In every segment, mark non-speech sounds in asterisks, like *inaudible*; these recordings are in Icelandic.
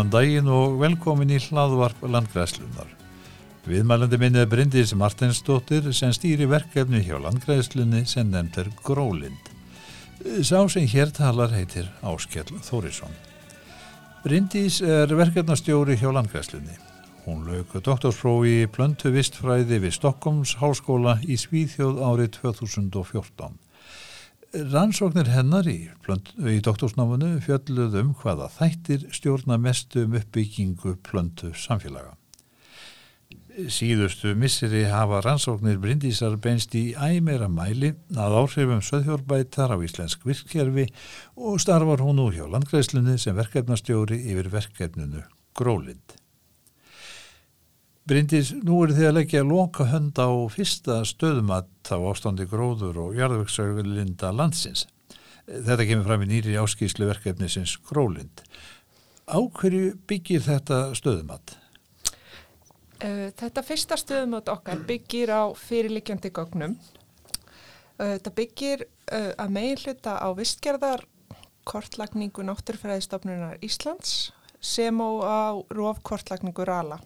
Góðan daginn og velkomin í hlaðvarp landgræðslunar. Viðmælandi minnið er Bryndis Martinsdóttir sem stýri verkefni hjá landgræðslunni sem nefnd er Grólind. Sá sem hér talar heitir Áskjell Þórisson. Bryndis er verkefnastjóri hjá landgræðslunni. Hún lög doktorsprófi í plöntu vistfræði við Stokkons háskóla í Svíþjóð árið 2014. Rannsóknir hennar í, í doktorsnámanu fjölluð um hvaða þættir stjórna mestu um uppbyggingu plöntu samfélaga. Síðustu misseri hafa rannsóknir brindísar beinst í æmera mæli að áhrifum söðhjórbætar á íslensk virkjærfi og starfar hún nú hjá landgræslunni sem verkefnastjóri yfir verkefninu Grólind. Bryndis, nú eru þið að leggja loka hönd á fyrsta stöðumatt á ástandi gróður og jarðvöksauðlinda landsins. Þetta kemur fram í nýri áskýslu verkefnisins Grólind. Á hverju byggir þetta stöðumatt? Þetta fyrsta stöðumatt okkar byggir á fyrirlikjandi gögnum. Þetta byggir að megin hluta á vistgerðar kortlagningu Náttúrfræðistofnunar Íslands sem á rófkortlagningu Rala.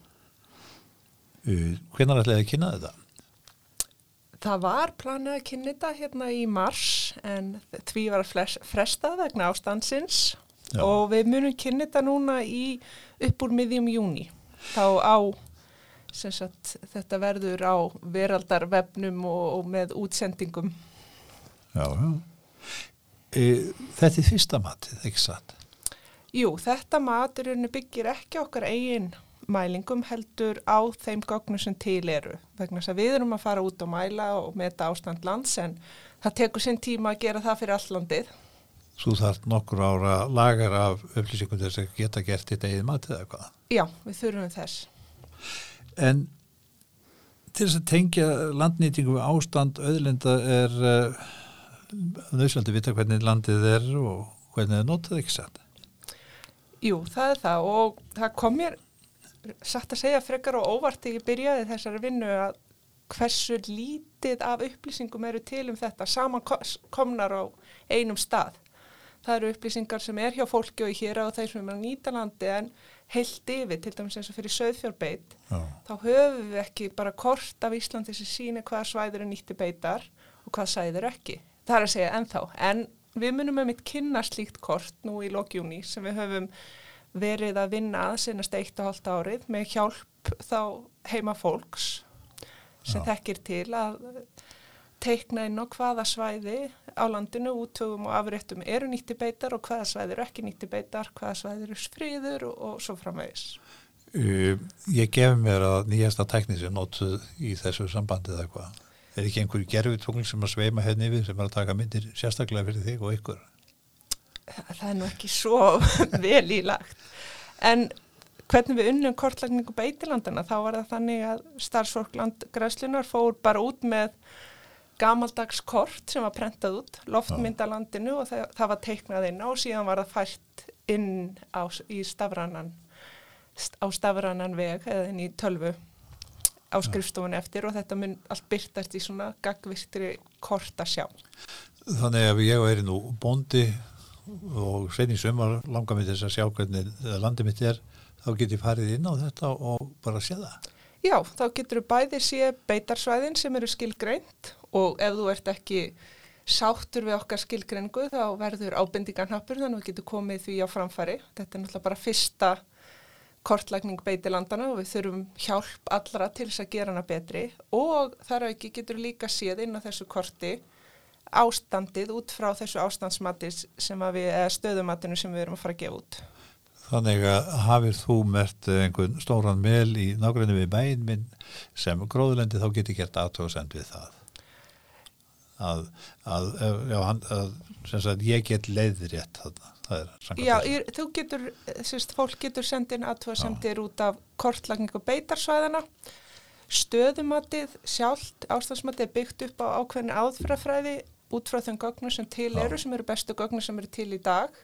Hvernig ætlaði að kynna þetta? Það var planið að kynna þetta hérna í mars en því var að fresta vegna ástansins Já. og við munum kynna þetta núna í upp úr miðjum júni. Þá á sagt, þetta verður á veraldarvefnum og, og með útsendingum. Já, já. E, þetta er fyrsta matið, ekki satt? Jú, þetta maturinn byggir ekki okkar eigin mælingum heldur á þeim gögnum sem til eru vegna þess að við erum að fara út og mæla og meta ástand lands en það tekur sinn tíma að gera það fyrir allandið. Svo þarf nokkur ára lagar af upplýsingum þess að geta gert þetta eða matið eða hvað? Já, við þurfum þess. En til þess að tengja landnýtingu við ástand auðlinda er uh, nöðsvöldi að vita hvernig landið er og hvernig það notað ekki satt. Jú, það er það og það kom mér satt að segja frekar og óvart ekki byrjaði þessari vinnu að hversu lítið af upplýsingum eru til um þetta saman komnar á einum stað. Það eru upplýsingar sem er hjá fólki og hér á þeir sem er á nýtalandi en heilt yfir, til dæmis eins og fyrir söðfjórbeit, þá höfum við ekki bara kort af Íslandi sem sína hvaða svæður er nýtti beitar og hvaða svæður ekki. Það er að segja ennþá, en við munum með mitt kynna slíkt kort nú í lokjúni sem við höfum verið að vinna að senast eitt og halvt árið með hjálp þá heima fólks sem Já. þekkir til að teikna inn á hvaða svæði á landinu útögum og afréttum eru nýtti beitar og hvaða svæði eru ekki nýtti beitar, hvaða svæði eru sfríður og, og svo framvegis. Uh, ég gef mér að nýjasta teknísi nótuð í þessu sambandi eða hvað. Er ekki einhverju gerfutungling sem að sveima henni yfir sem er að taka myndir sérstaklega fyrir þig og ykkur? Það er nú ekki svo *laughs* vel ílagt en hvernig við unnum kortlagningu beitilandana þá var það þannig að starfsfólkland græslunar fór bara út með gamaldags kort sem var prentað út loftmyndalandinu og það, það var teiknað inn og síðan var það fært inn á, í stafrannan á stafrannan veg eða inn í tölvu á skrifstofunni eftir og þetta mun allt byrtast í svona gagvirtri kort að sjá. Þannig að ég er nú bóndi og sen í sömur langar mér þess að sjá hvernig landið mitt er þá getur ég farið inn á þetta og bara sé það. Já, þá getur þú bæðið sé beitarsvæðin sem eru skilgreint og ef þú ert ekki sáttur við okkar skilgreiningu þá verður ábendingarnappur þannig að við getum komið því á framfari þetta er náttúrulega bara fyrsta kortlækning beitilandana og við þurfum hjálp allra til þess að gera hana betri. Og þar að ekki getur líka séð inn á þessu korti ástandið út frá þessu ástandsmatis sem við, eða stöðumatinu sem við erum að fara að gefa út. Þannig að hafið þú mert einhvern stóran mel í nákvæmlega við bæinn minn sem gróðlendi þá getur gert aðtóðsend við það. Að, að, já, að, að ég get leiðir rétt þarna. Já, ég, þú getur, sérst, fólk getur sendin aðtóðsendir út af kortlagningu beitarsvæðana stöðumatið sjálft ástandsmatið byggt upp á ákveðinu áðfrafræði út frá þeim gögnum sem til eru, sem eru bestu gögnum sem eru til í dag.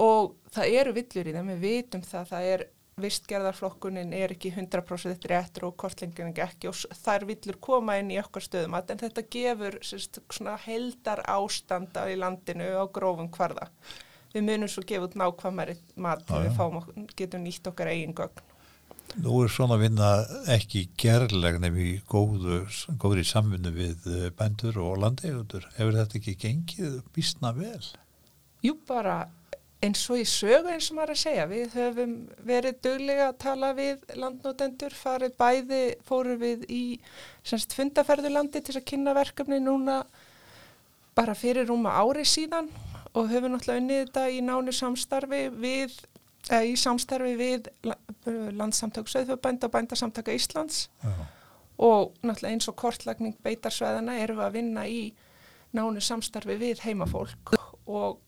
Og það eru villur í þeim, við vitum það, það er vistgerðarflokkunin er ekki 100% réttur og kortlingin ekki og þær villur koma inn í okkar stöðum en þetta gefur sérst, heldar ástanda í landinu á grófum hvarða. Við munum svo gefa út nákvæmari mat þegar við fáum, getum nýtt okkar eigin gögn. Nú er svona vinna ekki gerleg nefn í góðu, góðri samvinnu við eh, bændur og landeigundur. Hefur þetta ekki gengið býstna vel? Jú, bara eins og í sögu eins og maður að segja, við höfum verið duglega að tala við landnótendur, farið bæði, fórum við í semst fundaferðulandi til að kynna verkefni núna bara fyrir rúma ári síðan og höfum náttúrulega unnið þetta í nánu samstarfi við, í samstarfi við la- landsamtök Söðfjörbænda og bændasamtaka Íslands Já. og náttúrulega eins og kortlagning beitarsvæðana erum við að vinna í nánu samstarfi við heimafólk og,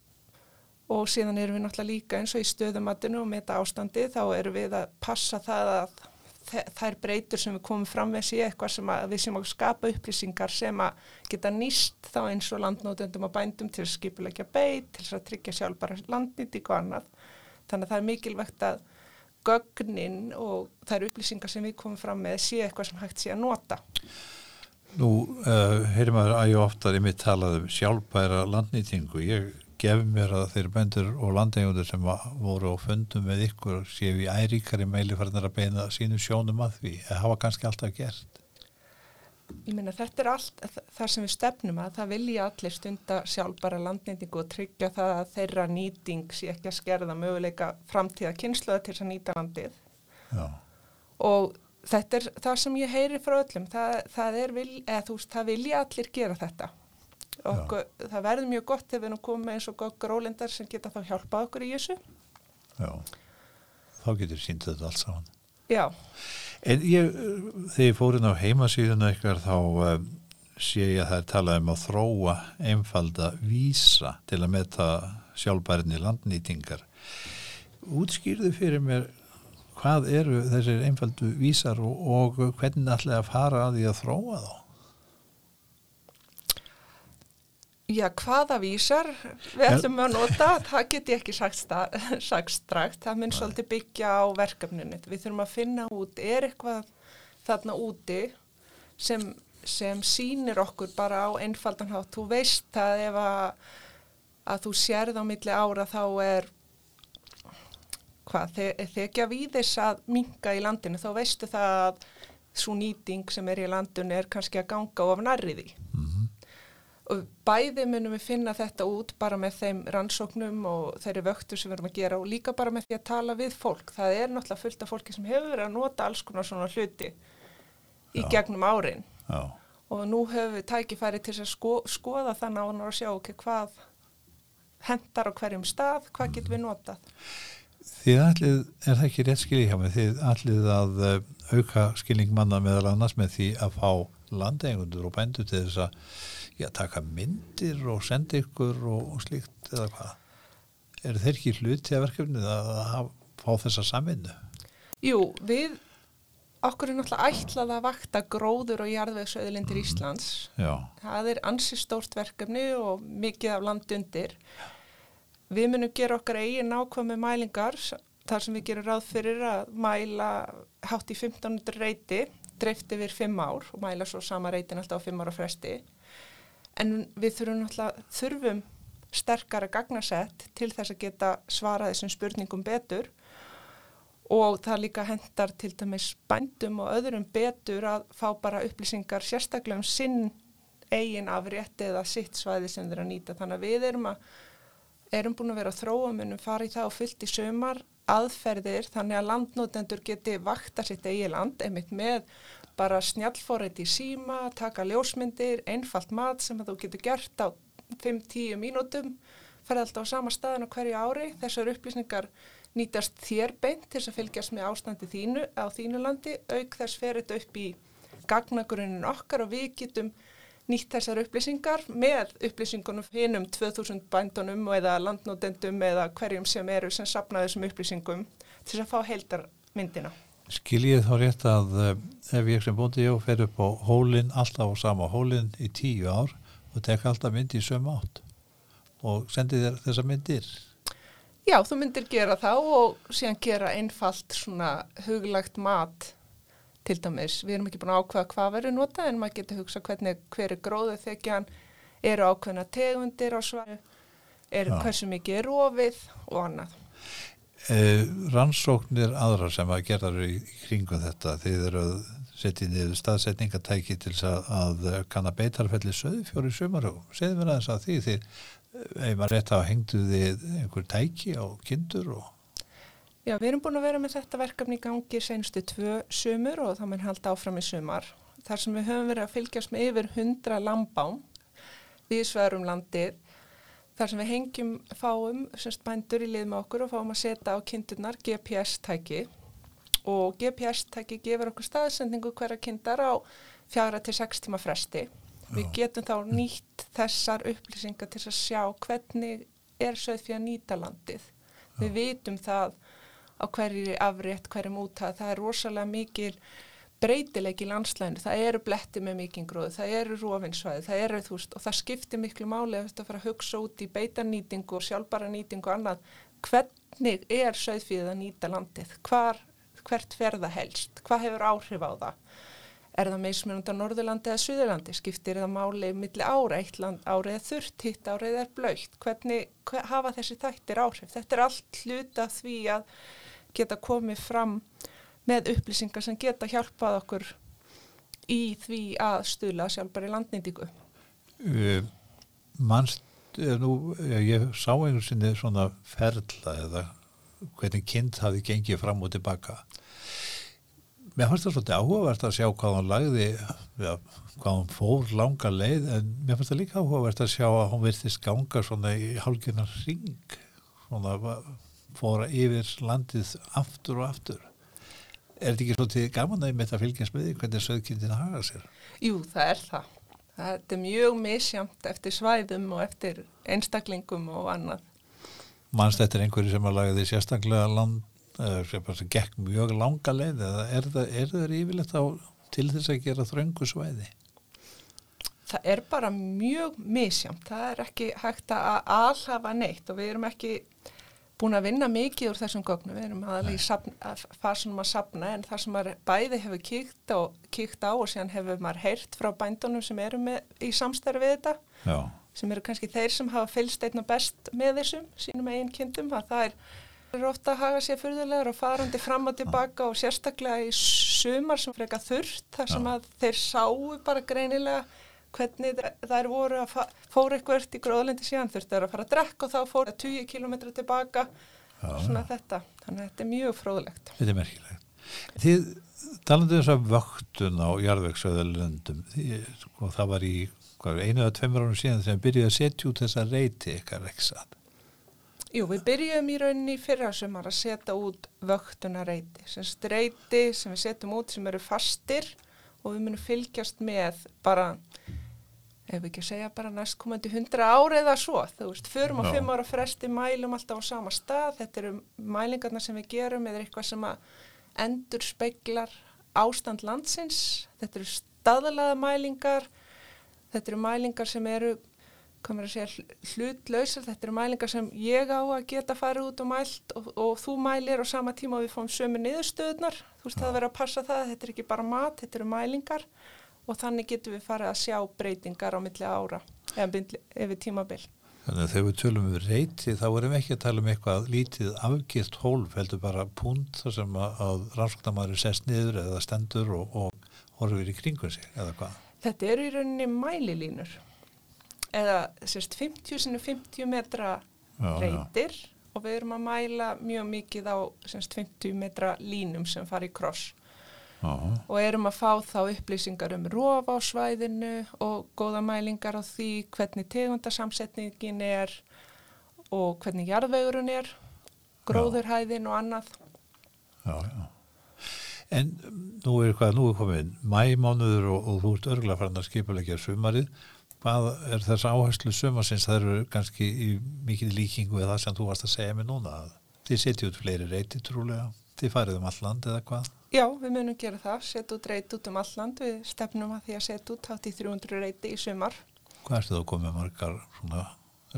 og síðan erum við náttúrulega líka eins og í stöðumatinu og með þetta ástandi þá erum við að passa það að þær breytur sem við komum fram með sé eitthvað sem að við sem að skapa upplýsingar sem að geta nýst þá eins og landnótendum og bændum til að skipulegja beit, til að tryggja sjálf bara landnýtt og annað. Þannig að það er mikilvægt að gögnin og þær upplýsingar sem við komum fram með sé eitthvað sem hægt sé að nota. Nú, uh, heyrim maður að ég oftar ég mitt talað um sjálfbæra landnýtingu. Ég gef mér að þeir bændur og landeigundur sem voru á fundum með ykkur séu í æríkari meili farnar að beina sínu sjónum að því. Það hafa kannski alltaf gert. Ég meina þetta er allt þ- það sem við stefnum að það vilja allir stunda sjálfbara landnýtingu og tryggja það að þeirra nýting sé ekki að skerða möguleika framtíða kynsluða til þess að nýta landið Já, og þetta er það sem ég heyri frá öllum, það, það vil, eða veist, það vilja allir gera þetta og það verður mjög gott ef við komið með eins og goggur ólendar sem geta þá hjálpað okkur í þessu. já. Þá getur sínt þetta allt saman. Já, En ég, uh, þegar ég fór inn á heimasíðuna ykkar þá um, sé ég að það er talað um að þróa einfalda vísa til að meta sjálfbærni landnýtingar. Útskýrðu fyrir mér hvað eru þessir einfaldu vísar og, og hvernig ætlaði að fara að því að þróa þá? Já, hvaða vísar við ætlum að nota, það get ég ekki sagt, *laughs* sagt strakt, það mun svolítið byggja á verkefninu. Við þurfum að finna út, er eitthvað þarna úti sem, sem sýnir okkur bara á einfaldan hátt. Þú veist að ef að, að þú sérð á milli ára þá er, hvað, þe- þekja víðis að minka í landinu, þá veistu það að svo nýting sem er í landinu er kannski að ganga of nærri því og bæði munum við finna þetta út bara með þeim rannsóknum og þeirri vöktu sem við erum að gera og líka bara með því að tala við fólk. Það er náttúrulega fullt af fólki sem hefur verið að nota alls konar svona hluti í Já. gegnum árin Já, og nú höfum við tækifæri til að sko, skoða það nánar og sjá okay, hvað hendar á hverjum stað, hvað getum við notað. þið ætlið, er það ekki rétt skiljið hjá mig, þið ætlið að uh, auka skilning manna meðal annars með því að fá landeigundur og bændur til þess að já, taka myndir og senda ykkur og, og slíkt eða hvað? Er þeir ekki hluti af verkefnið að, að fá þessa samvinnu? Jú, við okkur er náttúrulega ætlað að vakta gróður og jarðvegsauðlindir Íslands Já, Það er ansi stórt verkefni og mikið af land undir. Við munum gera okkar eigin nákvæmi mælingar þar sem við gerum ráð fyrir að mæla hátt í 1500 reyti, dreift yfir 5 ár og mæla svo sama reytin alltaf á 5 ára fresti. En við þurfum náttúrulega, þurfum sterkara gagnasett til þess að geta svarað þessum spurningum betur og það líka hendar til dæmis bændum og öðrum betur að fá bara upplýsingar sérstaklega um sinn eigin afrétti eða sitt svæði sem þeir að nýta. Þannig að við erum, að, erum búin að vera að þróa munum fara í það og fullt í sömar aðferðir þannig að landnótendur geti vakta sitt eigi land einmitt með bara snjallfórið í síma, taka ljósmyndir, einfalt mat sem þú getur gert á 5-10 mínútum, ferði alltaf á sama staðin á hverju ári. Þessar upplýsningar nýtast þér beint til að fylgjast með ástandi þínu á þínu landi, auk þess fer þetta upp í gagnagrunin okkar og við getum nýtt þessar upplýsingar með upplýsingunum hinnum 2000 bændunum eða landnótendum eða hverjum sem eru sem sapna þessum upplýsingum til að fá heildarmyndina. Skiljið þá rétt að uh, ef ég sem bóndi ég fer upp á hólinn, alltaf á sama hólinn í tíu ár og tek alltaf myndi í sömu átt og sendi þér þessa myndir. Já, þú myndir gera þá og síðan gera einfalt svona huglagt mat til dæmis. Við erum ekki búin að ákveða hvað verður notað en maður getur hugsa hvernig hver er gróðu þekjan, eru ákveðna tegundir á svæðu. er hversu mikið er rofið og annað. Eh, rannsóknir aðra sem að gera í, kringum þetta þið eru að setja niður staðsetningatæki til að, að kanna beitarfelli söðu fjóri sumar og segðu mér aðeins að því því ef maður rétt að hengdu þið einhver tæki á kindur og Já, við erum búin að vera með þetta verkefni í gangi senstu tvö sumur og það mun halda áfram í sumar. Þar sem við höfum verið að fylgjast með yfir 100 lambám við sverum landið. Þar sem við hengjum fáum semst bændur í lið með okkur og fáum að setja á kindurnar GPS-tæki og GPS-tæki gefur okkur staðsendingu hverja kindar á fjara til sex tíma fresti. Við getum þá nýtt þessar upplýsingar til að sjá hvernig er sögð fyrir að nýta landið. Við vitum það á hverju afrétt, hverjum útað, það er rosalega mikil breytileik í landslæðinu, það eru bletti með mikinn gróðu, það eru rofinsvæði, það eru þú veist og það skiptir miklu máli að þetta fara að hugsa út í beitanýtingu og sjálfbara nýtingu og annað, hvernig er sögðfíðið að nýta landið, Hvar, hvert fer það helst, hvað hefur áhrif á það, er það meðsmjönda Norðurlandi eða Suðurlandi, skiptir það máli milli ára, eitt land árið er þurrt, hitt árið er blöytt, hvernig hver, hafa þessi þættir áhrif, þetta er allt hluta því að geta komið fram með upplýsingar sem geta hjálpað okkur í því að stula sjálfbæri landnýtingu. uh, mannst er nú, ég sá einhvern sinni svona ferla eða hvernig kind hafi gengið fram og tilbaka mér fannst það svolítið áhugavert að sjá hvað hann lagði ja, hvað hann fór langa leið en mér fannst það líka áhugavert að sjá að hann virtist ganga svona í hálfgerðan ring svona fóra yfir landið aftur og aftur er þetta ekki svolítið gaman að ég mitt að fylgjast með því hvernig söðkindin haga sér Jú, það er það. Það er mjög misjamt eftir svæðum og eftir einstaklingum og annað. mannst þetta er einhverju sem að lagði sérstaklega land eða sem gekk mjög langa leið eða er það, á til þess að gera þröngu svæði Það er bara mjög misjamt. Það er ekki hægt að alhafa neitt og við erum ekki búin að vinna mikið úr þessum gögnum. Við erum aðalega í að fasunum að sapna en það sem bæði hefur kíkt, og, kíkt á og síðan hefur maður heyrt frá bændunum sem eru með, í samstæri við þetta já, sem eru kannski þeir sem hafa fylgst einna best með þessum sínum eigin kindum að það er, er ofta að haga sér fyrðulegur og farandi fram og tilbaka og sérstaklega í sumar sem freka þurft þar sem að þeir sáu bara greinilega hvernig þær voru að fóru eitthvað í gróðlendi síðan þurftu að fara að drekka og þá fóru 20 km tilbaka. Já, svona þetta, þannig að þetta er mjög fróðlegt. Þetta er merkilegt. Þið talandu þess að vöktun á jarðvegsöðalöndum sko, það var í hvað, einu eða tveimur árum síðan sem byrjuði að setja út þessa reyti ykkar reksat Jú, við byrjuðum í rauninni fyrra sumar að setja út vöktunareiti, sem streiti sem við setjum út sem eru fastir og við munum fylgjast með bara, ef við ekki að segja bara næstkomandi hundra ári eða svo, þú veist, förum á Já. fimm ára fresti, mælum alltaf á sama stað, þetta eru mælingarna sem við gerum. Eða eitthvað sem að endur speiklar ástand landsins, þetta eru staðalaða mælingar, þetta eru mælingar sem eru maður að segja, hl- hlutlausar, þetta eru mælingar sem ég á að geta farið út og mælt og, og þú mælir á sama tíma og við fáum sömu niðurstöðunar, þú veist það að vera að passa það, þetta er ekki bara mat, þetta eru mælingar og þannig getum við farið að sjá breytingar á milli ára eða milli- yfir tímabil. Þannig að þegar við tölum um reyti þá erum við ekki að tala um eitthvað lítið afgirt hólf heldur bara púnt þar sem að, rannsóknarmæður sest niður eða stendur og, og horfir í kringum sig eða hvað. Þetta eru í rauninni mælilínur eða sérst 50 sinni 50 metra Já, já. reytir og við erum að mæla mjög mikið á sérst 50 metra línum sem fara í kross. Já, og erum að fá þá upplýsingar um rof á svæðinu og góða mælingar á því hvernig tegundasamsetningin er og hvernig jarðvegurinn er, gróðurhæðin og annað. já, já. En nú er hvað, nú er komin mæmánuður og, og þú ert örgulega farin að skipulegja sumarið. Hvað er þess áherslu sumarsins? Það eru kannski í mikið líkingu við það sem þú varst að segja mig núna. Þið setjum út fleiri reyti trúlega. Þið farið um all land eða hvað? Já, við munum gera það, setja út reyt út um alland, við stefnum að því að setja út hátt í 300 reyti í sumar. Hvað ertu þá komið margar svona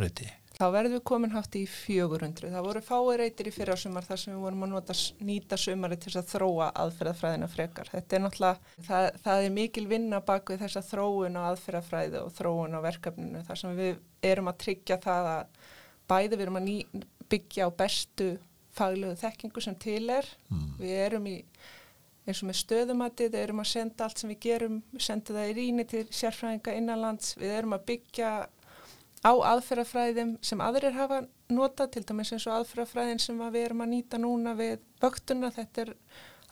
reyti? Þá verðum við komin hátt í 400. Það voru fáið reytir í fyrra sumar þar sem við vorum að nota, nýta sumari til þess að þróa aðferðafræðina frekar. Þetta er náttúrulega, það, það er mikil vinna bak við þessa þróun á aðferðafræði og þróun á verkefninu þar sem við erum að tryggja það að bæði við erum að ný, byggja á bestu faglegu þekkingu sem til er. Mm. Við erum í, eins og með stöðumatið, við erum að senda allt sem við gerum, við sendum það í rýni til sérfræðinga innanlands, við erum að byggja á aðferðafræðum sem aðrir hafa nota, til dæmis eins og aðferðafræðin sem við erum að nýta núna við vöktuna, þetta er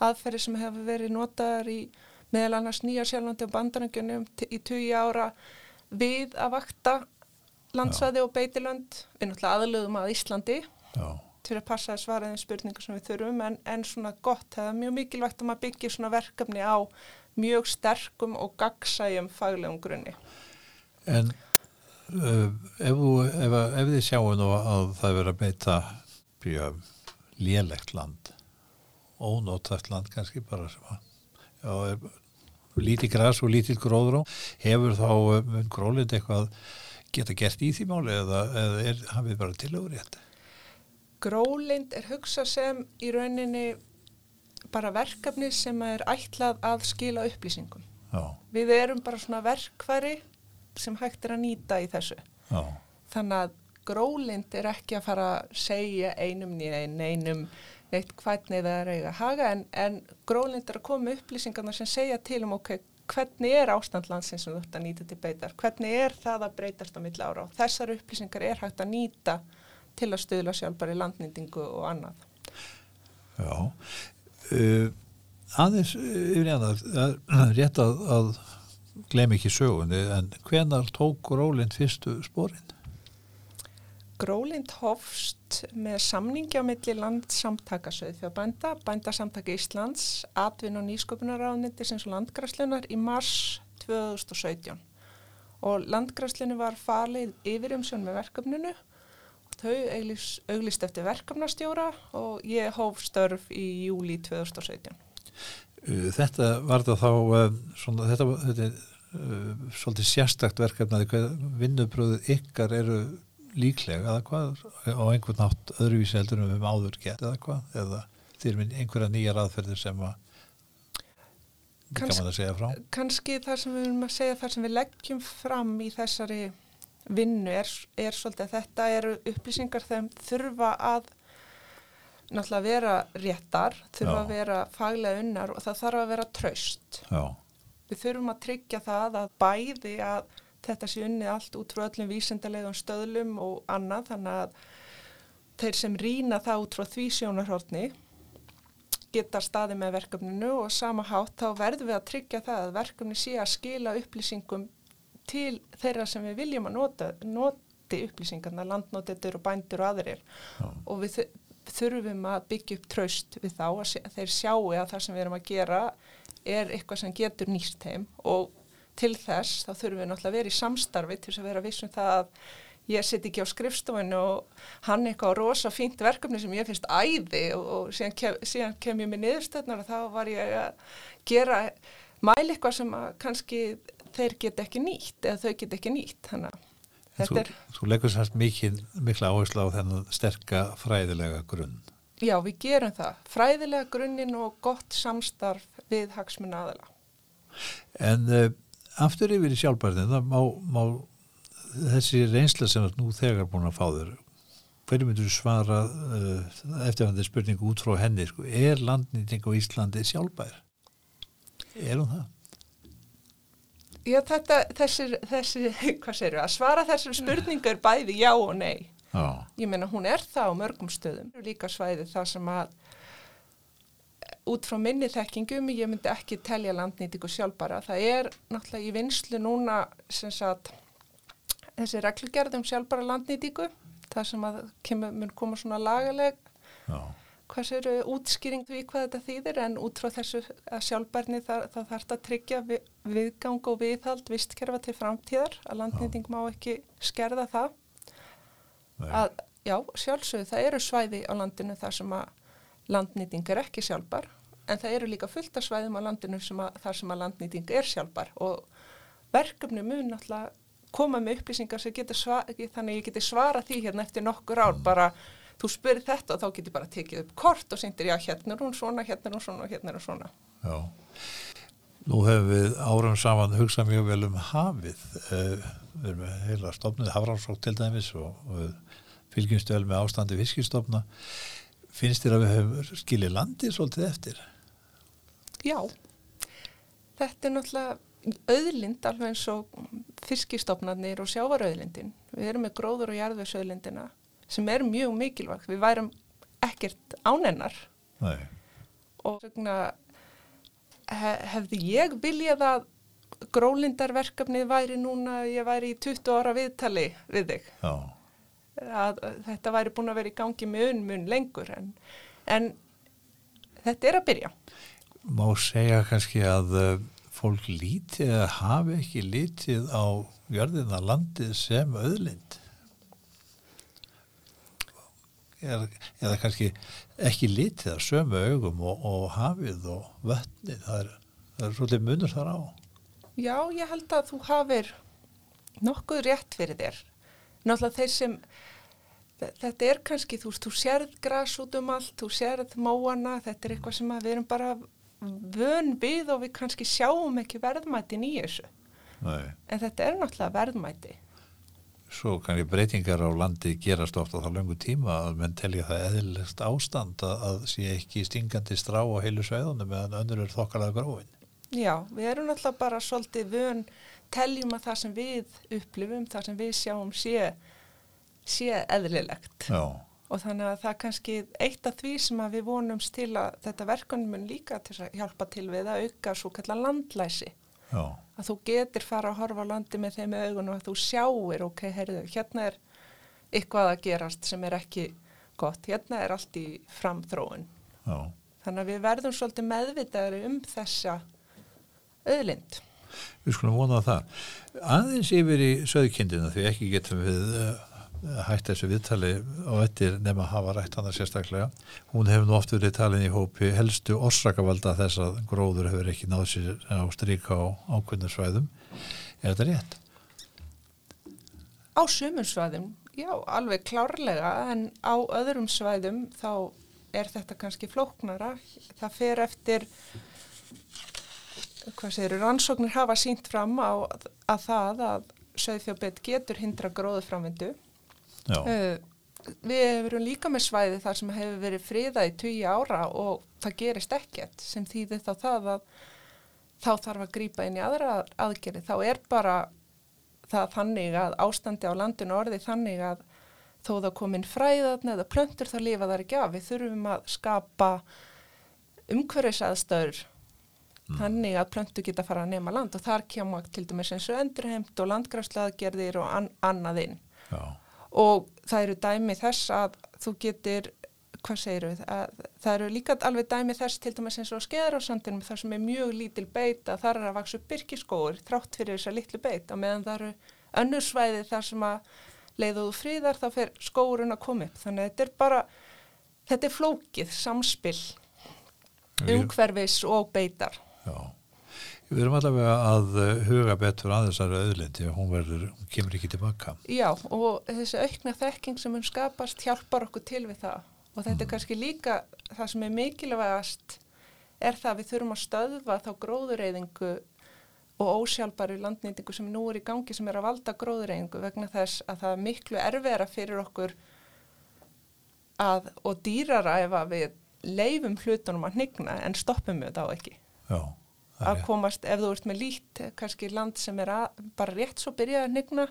aðferði sem hefur verið notaðar í meðal annars nýja sjálfandi og bandarangjunum í tugi ára við að vakta landsvæði og beitilönd, við náttúrulega aðlöðum að Íslandi. Já. Til að passa að svara þeim spurningar sem við þurfum en, en svona gott, það er mjög mikilvægt að maður byggja svona verkefni á mjög sterkum og gagsæjum faglegum grunni. En uh, ef, ef, ef þið sjáum nú að það verður að beita byrja lélegt land, ónóttæft land kannski bara sem að já, lítið græs og lítið gróðró, hefur þá mun grólind eitthvað geta gert í því máli eða, eða er, hafið bara tilögur rétt? Grólind er hugsað sem í rauninni bara verkefni sem er ætlað að skila upplýsingum. Já, Við erum bara svona verkværi sem hægt er að nýta í þessu. já, Þannig að grólind er ekki að fara að segja einum nýja einum neitt hvernig það er eiga að haga en, en grólind er að koma upplýsingarna sem segja til um ok, hvernig er ástand landsins sem þú ert að nýta til beitar, hvernig er það að breytast á milli ára og þessar upplýsingar er hægt að nýta til að stuðla sjálfbæri landnýtingu og annað. já. Uh, aðeins uh, yfir annað, það *clears throat* er rétt að, að glem ekki sögunni, en hvenar tók Rólind fyrstu spórin? Grólind hofst með samningi á milli landsamtakasauð fyrir bænda, bændasamtaka Íslands, Atvinn og nýsköpunaráðniti sem svo landgræslunar í mars 2017 og landgræslinu var falið yfir umsjón með verkefninu þau auglýs, auglýst eftir verkefnastjóra og ég hóf störf í júli 2017. Uh, Þetta var það þá, uh, svona, þetta, þetta er uh, svolítið sérstakt verkefnaði hvað vinnubröðu ykkar eru líklega eða hvað á einhvern nátt öðruvísi heldur höfum áður gert eða hvað eða þeir minn einhverja nýjar aðferðir sem að frá kannski það sem við erum að segja það sem við leggjum fram í þessari vinnu er, er svolítið þetta eru upplýsingar þeim þurfa að náttúrulega vera réttar, þurfa Já. að vera faglega unnar og það þarf að vera traust. Já, Við þurfum að tryggja það að bæði að þetta sé unnið allt út frá öllum vísindalegum stöðlum og annað þannig að þeir sem rýna það út frá því sjónarhortni geta staði með verkefninu og sama hátt þá verðum við að tryggja það að verkefni sé að skila upplýsingum til þeirra sem við viljum að nota, noti upplýsingarna, landnotendur og bændur og aðrir. Já, og við þu- þurfum að byggja upp traust við þá að þeir sjáu að það sem við erum að gera er eitthvað sem getur nýst þeim. Og til þess þá þurfum við náttúrulega að vera í samstarfi til þess að vera vissum það að ég sitt ekki á skrifstofinu og hann eitthvað rosa fínt verkefni sem ég finnst æði og, og síðan, kem, síðan kem ég með niðurstöðnar og þá var ég að gera mæli eitthvað sem kannski þeir get ekki nýtt eða þau get ekki nýtt þannig að þetta er þú leggur mikil, mikla áherslu á þennan sterka fræðilega grunn Já, við gerum það. Fræðilega grunninn og gott samstarf við hagsmunna aðala. En uh, aftur yfir í sjálfbærðin, það má, má þessi reynsla sem nú þegar búin að fá þér, hverju myndur þú svara uh, eftirvændi spurningu út frá henni, sko, er landnýting á Íslandi sjálfbær? Er hún það? Já, þetta, þessi, þessi, *laughs* hvað segir við, að svara þessar spurningar bæði já og nei. Já, Ég meina, hún er það á mörgum stöðum. Líka svæði það sem að út frá minni þekkingum, ég myndi ekki telja landnýtingu sjálfbara. Það er náttúrulega í vinslu núna sem sagt þessi reglugerðum sjálfbara landnýtingu, það sem að kemur, mun koma svona lagaleg já, hvað sér útskýring því hvað þetta þýðir en út frá þessu að sjálfbærni það, það þarf að tryggja við, viðgang og viðhald vistkerfa til framtíðar að landnýting má ekki skerða það. Nei, að já, sjálfsögðu það eru svæði á landinu þar sem að landnýting er ekki sjálfbar en það eru líka fullt af svæðum á landinu sem að, þar sem að landnýting er sjálfbar og verkefni mun náttúrulega koma með upplýsingar sem getur svara, þannig ég geti svara því hérna eftir nokkur ár bara þú spyrir þetta og þá getur bara tekið upp kort og syndir já hérna er hún svona, hérna er hún svona og hérna er hún svona. já. Nú hefur við árum saman hugsað mjög vel um hafið. Uh, við erum með heila stofnið hafránsók til dæmis og, og fylgjumst vel með ástandi fiskistofna finnst þér að við höfum skilið landið svolítið eftir? Já, þetta er náttúrulega auðlind alveg eins og fiskistofnarnir og sjávarauðlindin. Við erum með gróður og jarðvegsauðlindina sem er mjög mikilvægt. Við værum ekkert ánennar Nei. og svona hef, hefði ég viljað að grólindarverkefnið væri núna, ég væri í 20 ára viðtali við þig. Já. Að, að þetta væri búin að vera í gangi mun, mun lengur en, en þetta er að byrja. Má segja kannski að uh, fólk lítið hafi ekki lítið á jörðina landið sem auðlind eða, eða kannski ekki lítið að sömu augum og, og hafið og vötnið það er, er svolítið munur þar á Já, ég held að þú hafir nokkuð rétt fyrir þér. Náttúrulega þeir sem, þetta er kannski, þú þú sérð græs út um allt, þú sérð móana, þetta er eitthvað sem við erum bara vön við og við kannski sjáum ekki verðmætin í þessu. Nei. En þetta er náttúrulega verðmæti. Svo kannski breytingar á landi gerast ofta þá löngu tíma að menn telja það eðlilegt ástand að, að sé ekki stingandi strá á heilu sveðunum meðan önnur er þokkalega gróin. Já, við erum náttúrulega bara svolítið vön, teljum að það sem við upplifum, það sem við sjáum sé, sé eðlilegt. Já, Og þannig að það er kannski eitt af því sem við vonumst til að þetta verkunum mun líka til að hjálpa til við að auka svo kallar landlæsi. Já, Að þú getur fara að horfa á landi með þeim augunum að þú sjáir, ok, heyrðu, hérna er eitthvað að gerast sem er ekki gott, hérna er allt í framþróun. já. Þannig að við verðum svolítið meðvitaðri um þessa auðlind. Við skulum vona það. Aðeins yfir í söðkindina því ekki getum við hægt þessu viðtali á ettir nema að hafa rætt hana sérstaklega. Hún hefur nú oft verið talin í hópi helstu orsakavalda þess að gróður hefur ekki náð sér á stríka á ákveðnum svæðum. Er þetta rétt? Á sumum svæðum, já, alveg klárlega, en á öðrum svæðum þá er þetta kannski flóknara. Það fer eftir, hvað segir, rannsóknir hafa sínt fram á að það að söðfjárbeitt getur hindra gróðu framvindu. Já, Uh, við erum líka með svæði þar sem hefur verið friðað í 20 ára og það gerist ekkert sem þýðir þá það að þá þarf að grípa inn í aðra aðgerði. Þá er bara það þannig að ástandi á landinu orði þannig að þó það komin fræðarn eða plöntur þá lifa þar ekki af. Við þurfum að skapa umhverfisaðstöður þannig að plöntu geta fara að nema land. Og þar kemur til dæmis eins og endurheimt og landgræsleaðgerðir og an annað inn. Já, og það eru dæmi þess að þú getur, hvað segir við, að það eru líka alveg dæmi þess til dæmis eins og skeður á sandinum þar sem er mjög lítil beit að þar er að vaksa upp byrkiskóur þrátt fyrir þessa litlu beit og meðan það eru önnur svæði þar sem að leiðuðu fríðar þá fer skóurinn að koma upp þannig að þetta er bara, þetta er flókið samspil Við- umhverfis og beitar. já. Við erum allavega að uh, huga betur að þessari auðlindi og hún verður, hún kemur ekki tilbaka. Já, og þessi aukna þekking sem mun skapast hjálpar okkur til við það. Og þetta er kannski líka það sem er mikilvægast er það að við þurfum að stöðva þá gróðureyðingu og ósjálfbæru landnýtingu sem nú er í gangi sem er að valda gróðureyðingu vegna þess að það er miklu erfiðara fyrir okkur að, og dýrara ef að við leifum hlutunum að hnigna en stoppum við þá ekki Já, það að komast, ef þú ert með lít kannski land sem er að, bara rétt svo byrjað að nigna,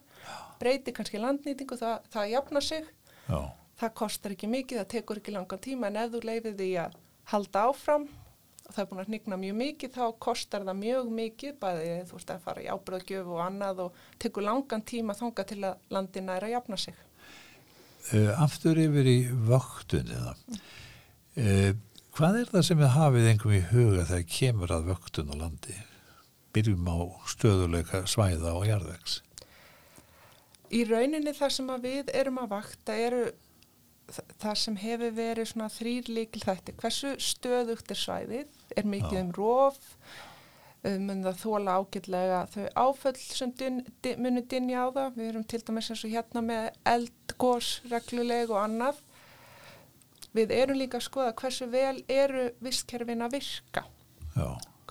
breyti kannski landnýtingu, það, það jafna sig. Já, það kostar ekki mikið, það tekur ekki langan tíma en ef þú leifir því að halda áfram og það er búin að nigna mjög mikið þá kostar það mjög mikið bæði þú veist að fara í ábröðgjöf og annað og tekur langan tíma þanga til að landina er að jafna sig. Uh, aftur yfir í vöktunina. Uh, hvað er það sem við hafið einhverjum í huga þegar kemur að vöktun á landi? Byrjum á stöðuleika svæða og jarðvegs. Í rauninni þar sem við erum að vakta eru það sem hefur verið svona þrýr líkil þætti. Hversu stöðugt er svæðið? Er mikið Já. um rof? Um, mun það þóla ágætlega þau áföll sem dyn, dyn, munu dynja á það? Við erum til dæmis eins og hérna með eldgós regluleg og annað. Við erum líka að skoða hversu vel eru vistkerfin að virka Já,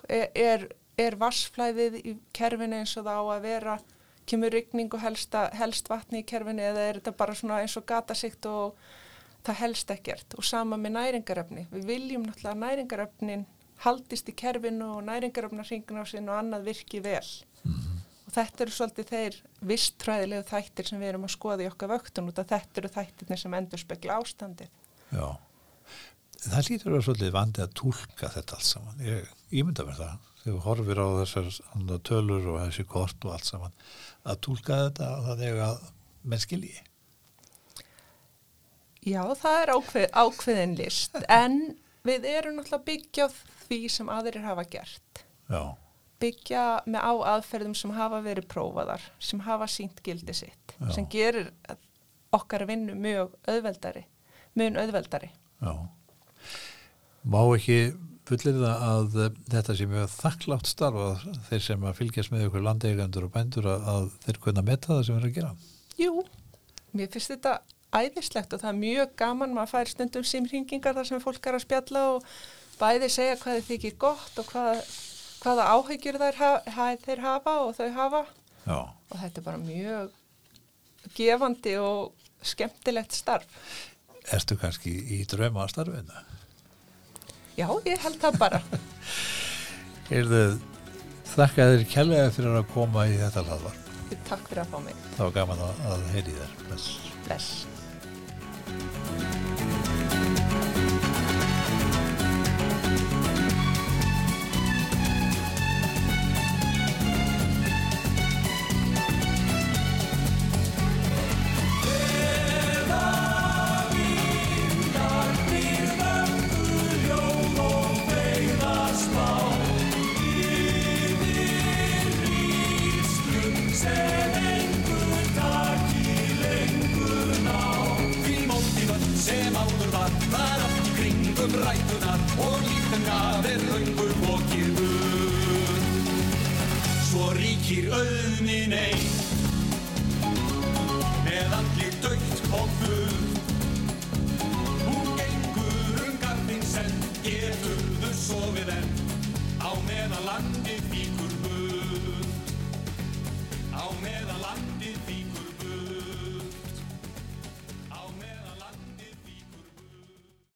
er, er, er vassflæðið í kerfinu eins og það á að vera kemur rigning og helst, helst vatni í kerfinu eða er þetta bara svona eins og gatasikt og það helst ekkert og sama með næringaröfni. Við viljum náttúrulega að næringaröfnin haldist í kerfinu og næringaröfnarringin á sin og annað virki vel. Mm. Og þetta eru svolítið þeir visstræðilegu þættir sem við erum að skoða í okkar vöktun og þetta eru þættirni sem endur spekla ástandið. Já, það lítur að vera svolítið vandi að tólka þetta allt saman. Ég, ég mynda mér það þegar við horfir á þessar tölur og þessi kort og allt saman að tólka þetta þannig að menn skilji. Já, það er ákveð, ákveðin list *laughs* en við erum náttúrulega byggja því sem aðrir hafa gert. Já. Byggja með á aðferðum sem hafa verið prófaðar, sem hafa sínt gildi sitt, Já. sem gerir okkar vinnu mjög auðveldari, mjög auðveldari. Já. Má ekki fullir það að þetta sé mjög þakklátt starf að þeir sem að fylgjast með ykkur landeigandur og bændur að, þeir kunna metta það sem er að gera? Jú, mér finnst þetta æðislegt og það er mjög gaman maður fær stundum símringingar þar sem fólk er að spjalla og bæði segja hvað þið þykir gott og hvað, hvaða áhyggjur ha, þeir hafa og þau hafa Já. og þetta er bara mjög gefandi og skemmtilegt starf Erstu kannski í drauma starfinu? Já, ég held það bara. *laughs* Heyrðu, þakka þér kjærlega fyrir að koma í þetta hlaðvar Takk fyrir að fá mig. Það var gaman að, að heyri þér. Bless, Bless.